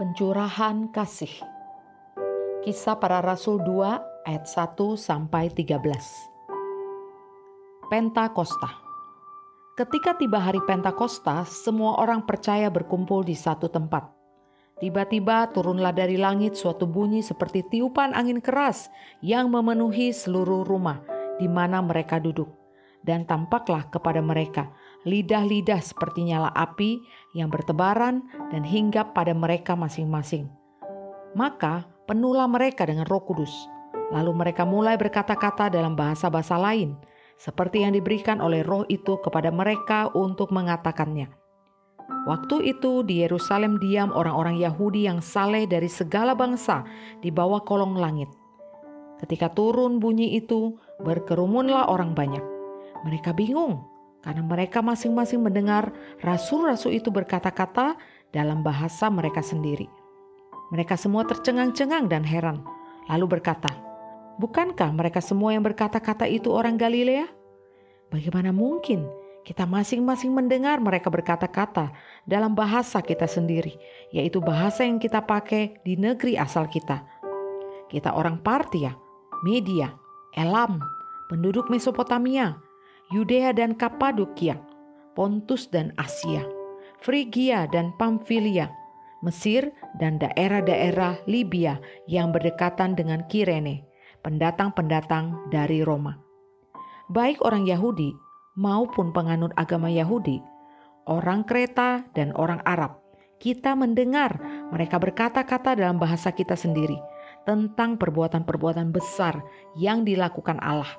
Pencurahan kasih. Kisah para Rasul 2 ayat 1 sampai 13. Pentakosta. Ketika tiba hari Pentakosta, semua orang percaya berkumpul di satu tempat. Tiba-tiba turunlah dari langit suatu bunyi seperti tiupan angin keras yang memenuhi seluruh rumah di mana mereka duduk. Dan tampaklah kepada mereka lidah-lidah seperti nyala api yang bertebaran dan hinggap pada mereka masing-masing. Maka penuhlah mereka dengan roh kudus. Lalu mereka mulai berkata-kata dalam bahasa-bahasa lain, seperti yang diberikan oleh roh itu kepada mereka untuk mengatakannya. Waktu itu di Yerusalem diam orang-orang Yahudi yang saleh dari segala bangsa di bawah kolong langit. Ketika turun bunyi itu, berkerumunlah orang banyak. Mereka bingung karena mereka masing-masing mendengar rasul-rasul itu berkata-kata dalam bahasa mereka sendiri. Mereka semua tercengang-cengang dan heran, lalu berkata, "Bukankah mereka semua yang berkata-kata itu orang Galilea? Bagaimana mungkin kita masing-masing mendengar mereka berkata-kata dalam bahasa kita sendiri, yaitu bahasa yang kita pakai di negeri asal kita? Kita orang Partia, Media, Elam, penduduk Mesopotamia." Yudea dan Kapadokia, Pontus dan Asia, Frigia dan Pamfilia, Mesir dan daerah-daerah Libya yang berdekatan dengan Kirene, pendatang-pendatang dari Roma. Baik orang Yahudi maupun penganut agama Yahudi, orang Kreta dan orang Arab, kita mendengar mereka berkata-kata dalam bahasa kita sendiri tentang perbuatan-perbuatan besar yang dilakukan Allah.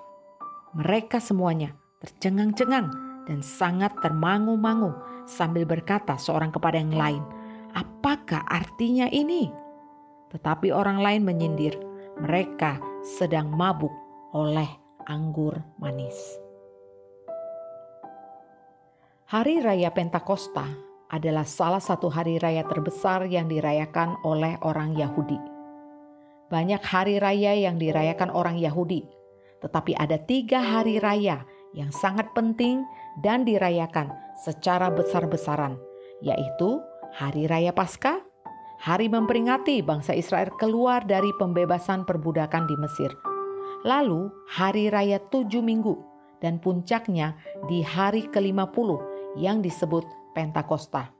Mereka semuanya tercengang-cengang dan sangat termangu-mangu sambil berkata seorang kepada yang lain, "Apakah artinya ini?" Tetapi orang lain menyindir, mereka sedang mabuk oleh anggur manis. Hari Raya Pentakosta adalah salah satu hari raya terbesar yang dirayakan oleh orang Yahudi. Banyak hari raya yang dirayakan orang Yahudi, tetapi ada tiga hari raya yang sangat penting dan dirayakan secara besar-besaran, yaitu Hari Raya Paskah, hari memperingati bangsa Israel keluar dari pembebasan perbudakan di Mesir. Lalu Hari Raya Tujuh Minggu dan puncaknya di hari ke-50 yang disebut Pentakosta.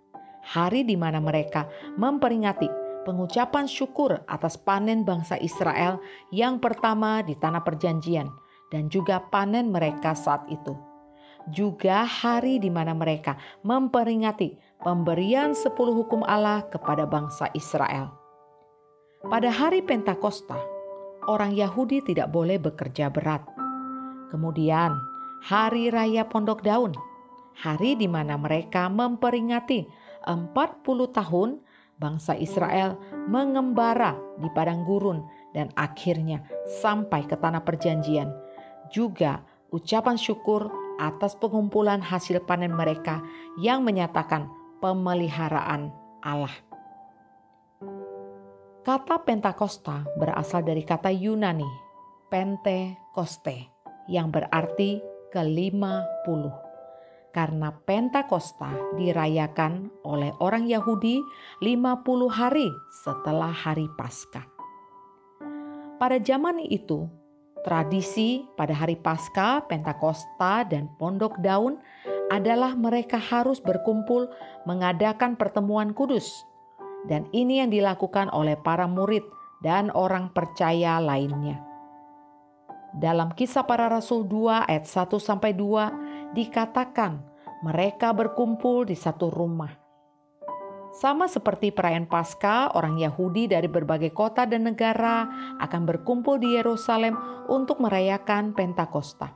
Hari di mana mereka memperingati pengucapan syukur atas panen bangsa Israel yang pertama di tanah perjanjian – dan juga panen mereka saat itu. Juga hari di mana mereka memperingati pemberian sepuluh hukum Allah kepada bangsa Israel. Pada hari Pentakosta, orang Yahudi tidak boleh bekerja berat. Kemudian, hari raya Pondok Daun, hari di mana mereka memperingati 40 tahun bangsa Israel mengembara di padang gurun dan akhirnya sampai ke tanah perjanjian juga ucapan syukur atas pengumpulan hasil panen mereka yang menyatakan pemeliharaan Allah. Kata Pentakosta berasal dari kata Yunani Pentekoste yang berarti kelima puluh. Karena Pentakosta dirayakan oleh orang Yahudi 50 hari setelah hari Paskah. Pada zaman itu, Tradisi pada hari Paskah, Pentakosta, dan Pondok Daun adalah mereka harus berkumpul mengadakan pertemuan kudus. Dan ini yang dilakukan oleh para murid dan orang percaya lainnya. Dalam kisah para rasul 2 ayat 1 sampai 2 dikatakan mereka berkumpul di satu rumah. Sama seperti perayaan Paskah, orang Yahudi dari berbagai kota dan negara akan berkumpul di Yerusalem untuk merayakan Pentakosta.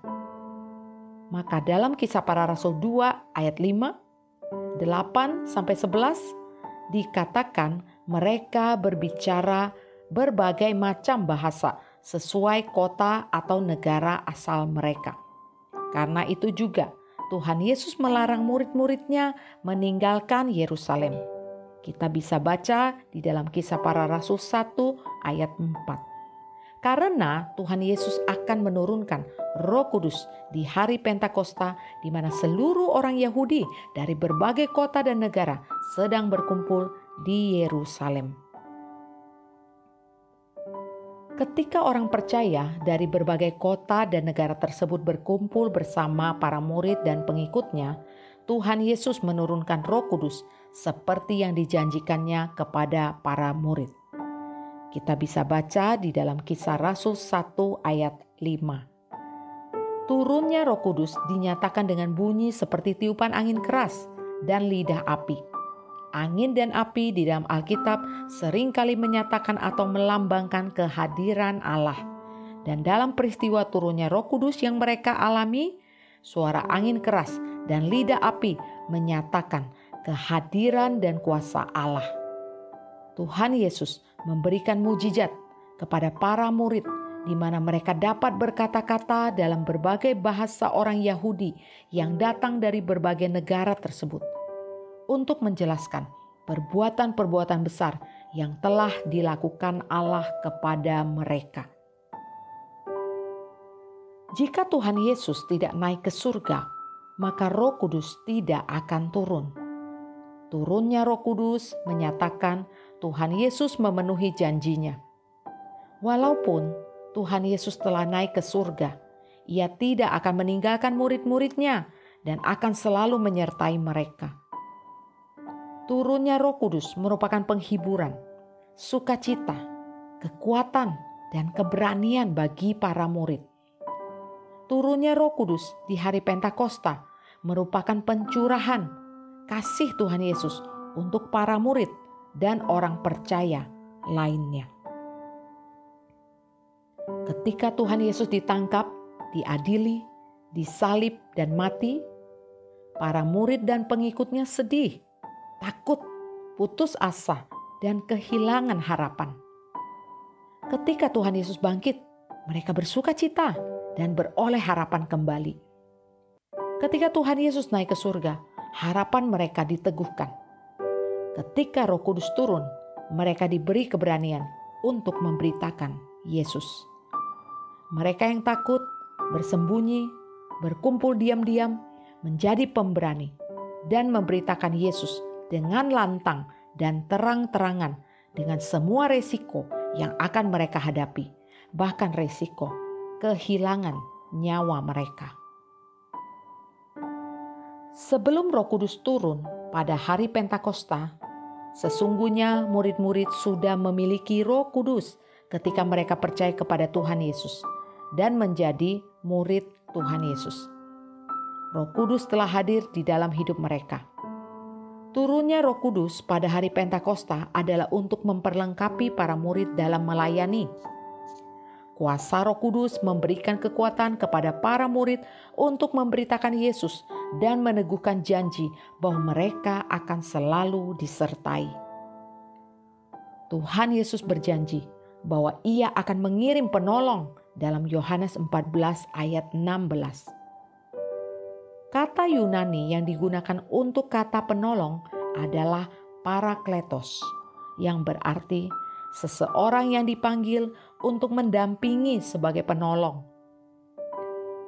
Maka dalam kisah para rasul 2 ayat 5, 8 sampai 11 dikatakan mereka berbicara berbagai macam bahasa sesuai kota atau negara asal mereka. Karena itu juga Tuhan Yesus melarang murid-muridnya meninggalkan Yerusalem kita bisa baca di dalam kisah para rasul 1 ayat 4. Karena Tuhan Yesus akan menurunkan Roh Kudus di hari Pentakosta di mana seluruh orang Yahudi dari berbagai kota dan negara sedang berkumpul di Yerusalem. Ketika orang percaya dari berbagai kota dan negara tersebut berkumpul bersama para murid dan pengikutnya, Tuhan Yesus menurunkan Roh Kudus seperti yang dijanjikannya kepada para murid. Kita bisa baca di dalam Kisah Rasul 1 ayat 5. Turunnya Roh Kudus dinyatakan dengan bunyi seperti tiupan angin keras dan lidah api angin dan api di dalam Alkitab sering kali menyatakan atau melambangkan kehadiran Allah. Dan dalam peristiwa turunnya Roh Kudus yang mereka alami, suara angin keras dan lidah api menyatakan kehadiran dan kuasa Allah. Tuhan Yesus memberikan mujizat kepada para murid di mana mereka dapat berkata-kata dalam berbagai bahasa orang Yahudi yang datang dari berbagai negara tersebut untuk menjelaskan perbuatan-perbuatan besar yang telah dilakukan Allah kepada mereka. Jika Tuhan Yesus tidak naik ke surga, maka Roh Kudus tidak akan turun. Turunnya Roh Kudus menyatakan Tuhan Yesus memenuhi janjinya. Walaupun Tuhan Yesus telah naik ke surga, ia tidak akan meninggalkan murid-muridnya dan akan selalu menyertai mereka. Turunnya Roh Kudus merupakan penghiburan, sukacita, kekuatan, dan keberanian bagi para murid. Turunnya Roh Kudus di hari Pentakosta merupakan pencurahan kasih Tuhan Yesus untuk para murid dan orang percaya lainnya. Ketika Tuhan Yesus ditangkap, diadili, disalib, dan mati, para murid dan pengikutnya sedih takut, putus asa, dan kehilangan harapan. Ketika Tuhan Yesus bangkit, mereka bersuka cita dan beroleh harapan kembali. Ketika Tuhan Yesus naik ke surga, harapan mereka diteguhkan. Ketika Roh Kudus turun, mereka diberi keberanian untuk memberitakan Yesus. Mereka yang takut, bersembunyi, berkumpul diam-diam, menjadi pemberani, dan memberitakan Yesus dengan lantang dan terang-terangan dengan semua resiko yang akan mereka hadapi, bahkan resiko kehilangan nyawa mereka. Sebelum Roh Kudus turun pada hari Pentakosta, sesungguhnya murid-murid sudah memiliki Roh Kudus ketika mereka percaya kepada Tuhan Yesus dan menjadi murid Tuhan Yesus. Roh Kudus telah hadir di dalam hidup mereka Turunnya Roh Kudus pada hari Pentakosta adalah untuk memperlengkapi para murid dalam melayani. Kuasa Roh Kudus memberikan kekuatan kepada para murid untuk memberitakan Yesus dan meneguhkan janji bahwa mereka akan selalu disertai. Tuhan Yesus berjanji bahwa Ia akan mengirim penolong dalam Yohanes 14 ayat 16. Kata Yunani yang digunakan untuk kata penolong adalah parakletos, yang berarti seseorang yang dipanggil untuk mendampingi sebagai penolong.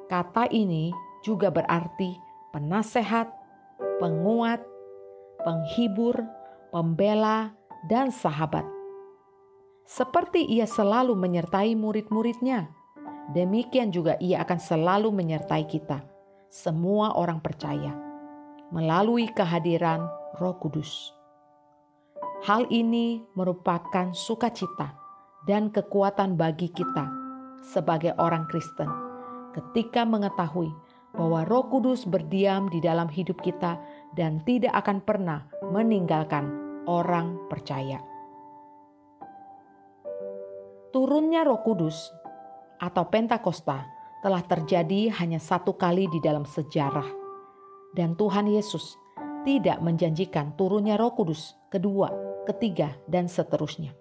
Kata ini juga berarti penasehat, penguat, penghibur, pembela, dan sahabat. Seperti ia selalu menyertai murid-muridnya, demikian juga ia akan selalu menyertai kita semua orang percaya melalui kehadiran Roh Kudus. Hal ini merupakan sukacita dan kekuatan bagi kita sebagai orang Kristen ketika mengetahui bahwa Roh Kudus berdiam di dalam hidup kita dan tidak akan pernah meninggalkan orang percaya. Turunnya Roh Kudus atau Pentakosta telah terjadi hanya satu kali di dalam sejarah. Dan Tuhan Yesus tidak menjanjikan turunnya roh kudus kedua, ketiga, dan seterusnya.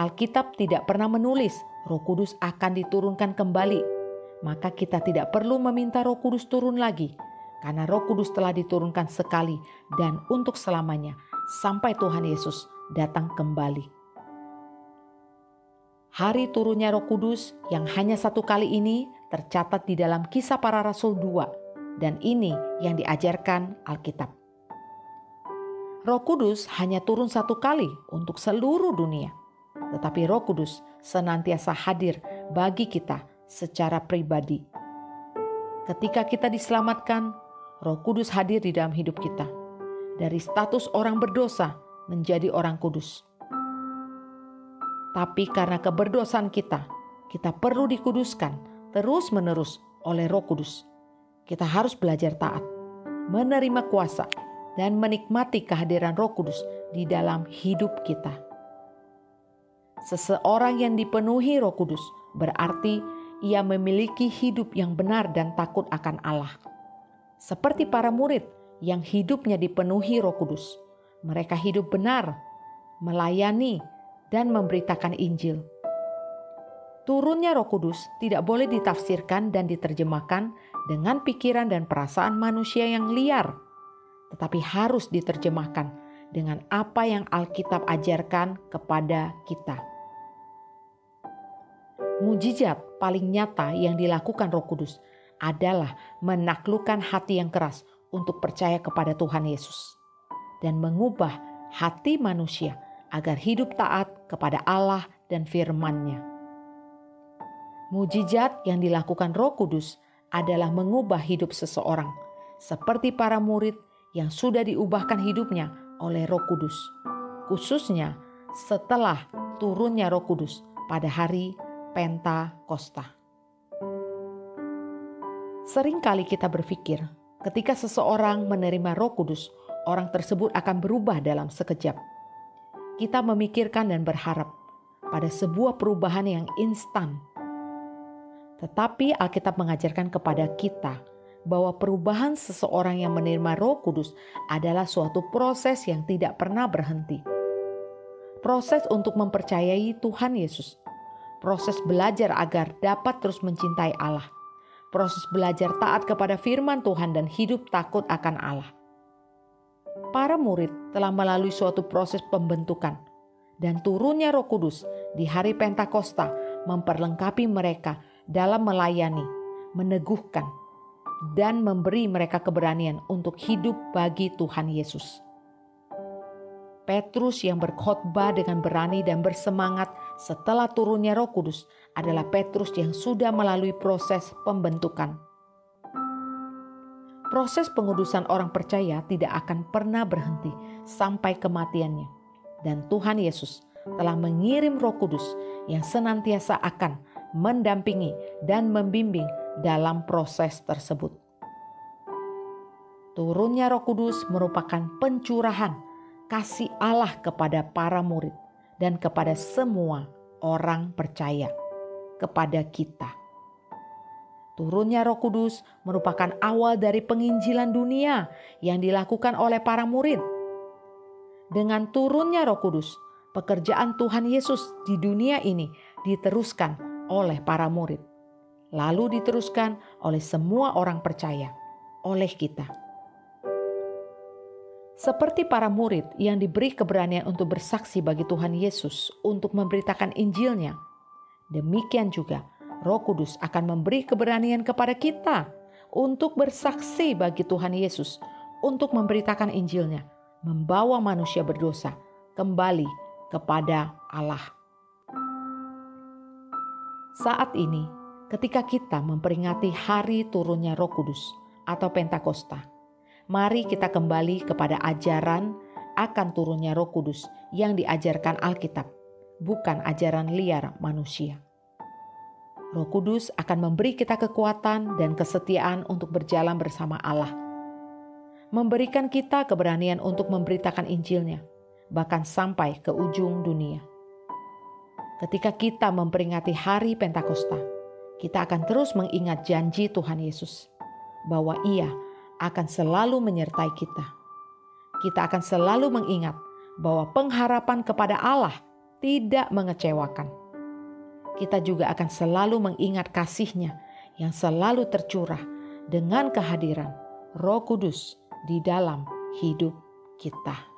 Alkitab tidak pernah menulis roh kudus akan diturunkan kembali. Maka kita tidak perlu meminta roh kudus turun lagi. Karena roh kudus telah diturunkan sekali dan untuk selamanya sampai Tuhan Yesus datang kembali. Hari turunnya Roh Kudus yang hanya satu kali ini tercatat di dalam Kisah Para Rasul 2 dan ini yang diajarkan Alkitab. Roh Kudus hanya turun satu kali untuk seluruh dunia, tetapi Roh Kudus senantiasa hadir bagi kita secara pribadi. Ketika kita diselamatkan, Roh Kudus hadir di dalam hidup kita. Dari status orang berdosa menjadi orang kudus tapi karena keberdosaan kita, kita perlu dikuduskan terus-menerus oleh Roh Kudus. Kita harus belajar taat, menerima kuasa, dan menikmati kehadiran Roh Kudus di dalam hidup kita. Seseorang yang dipenuhi Roh Kudus berarti ia memiliki hidup yang benar dan takut akan Allah. Seperti para murid yang hidupnya dipenuhi Roh Kudus, mereka hidup benar, melayani, dan memberitakan Injil. Turunnya Roh Kudus tidak boleh ditafsirkan dan diterjemahkan dengan pikiran dan perasaan manusia yang liar, tetapi harus diterjemahkan dengan apa yang Alkitab ajarkan kepada kita. Mujizat paling nyata yang dilakukan Roh Kudus adalah menaklukkan hati yang keras untuk percaya kepada Tuhan Yesus dan mengubah hati manusia agar hidup taat kepada Allah dan firman-Nya. Mujizat yang dilakukan Roh Kudus adalah mengubah hidup seseorang, seperti para murid yang sudah diubahkan hidupnya oleh Roh Kudus, khususnya setelah turunnya Roh Kudus pada hari Pentakosta. Seringkali kita berpikir, ketika seseorang menerima Roh Kudus, orang tersebut akan berubah dalam sekejap kita memikirkan dan berharap pada sebuah perubahan yang instan. Tetapi Alkitab mengajarkan kepada kita bahwa perubahan seseorang yang menerima Roh Kudus adalah suatu proses yang tidak pernah berhenti. Proses untuk mempercayai Tuhan Yesus, proses belajar agar dapat terus mencintai Allah, proses belajar taat kepada firman Tuhan dan hidup takut akan Allah. Para murid telah melalui suatu proses pembentukan dan turunnya Roh Kudus di hari Pentakosta memperlengkapi mereka dalam melayani, meneguhkan, dan memberi mereka keberanian untuk hidup bagi Tuhan Yesus. Petrus yang berkhotbah dengan berani dan bersemangat setelah turunnya Roh Kudus adalah Petrus yang sudah melalui proses pembentukan Proses pengudusan orang percaya tidak akan pernah berhenti sampai kematiannya. Dan Tuhan Yesus telah mengirim Roh Kudus yang senantiasa akan mendampingi dan membimbing dalam proses tersebut. Turunnya Roh Kudus merupakan pencurahan kasih Allah kepada para murid dan kepada semua orang percaya, kepada kita. Turunnya Roh Kudus merupakan awal dari penginjilan dunia yang dilakukan oleh para murid. Dengan turunnya Roh Kudus, pekerjaan Tuhan Yesus di dunia ini diteruskan oleh para murid, lalu diteruskan oleh semua orang percaya, oleh kita. Seperti para murid yang diberi keberanian untuk bersaksi bagi Tuhan Yesus untuk memberitakan Injilnya, demikian juga Roh Kudus akan memberi keberanian kepada kita untuk bersaksi bagi Tuhan Yesus, untuk memberitakan Injilnya, membawa manusia berdosa kembali kepada Allah. Saat ini, ketika kita memperingati hari turunnya Roh Kudus atau Pentakosta, mari kita kembali kepada ajaran akan turunnya Roh Kudus yang diajarkan Alkitab, bukan ajaran liar manusia. Roh Kudus akan memberi kita kekuatan dan kesetiaan untuk berjalan bersama Allah. Memberikan kita keberanian untuk memberitakan Injilnya, bahkan sampai ke ujung dunia. Ketika kita memperingati hari Pentakosta, kita akan terus mengingat janji Tuhan Yesus bahwa Ia akan selalu menyertai kita. Kita akan selalu mengingat bahwa pengharapan kepada Allah tidak mengecewakan kita juga akan selalu mengingat kasihnya yang selalu tercurah dengan kehadiran Roh Kudus di dalam hidup kita.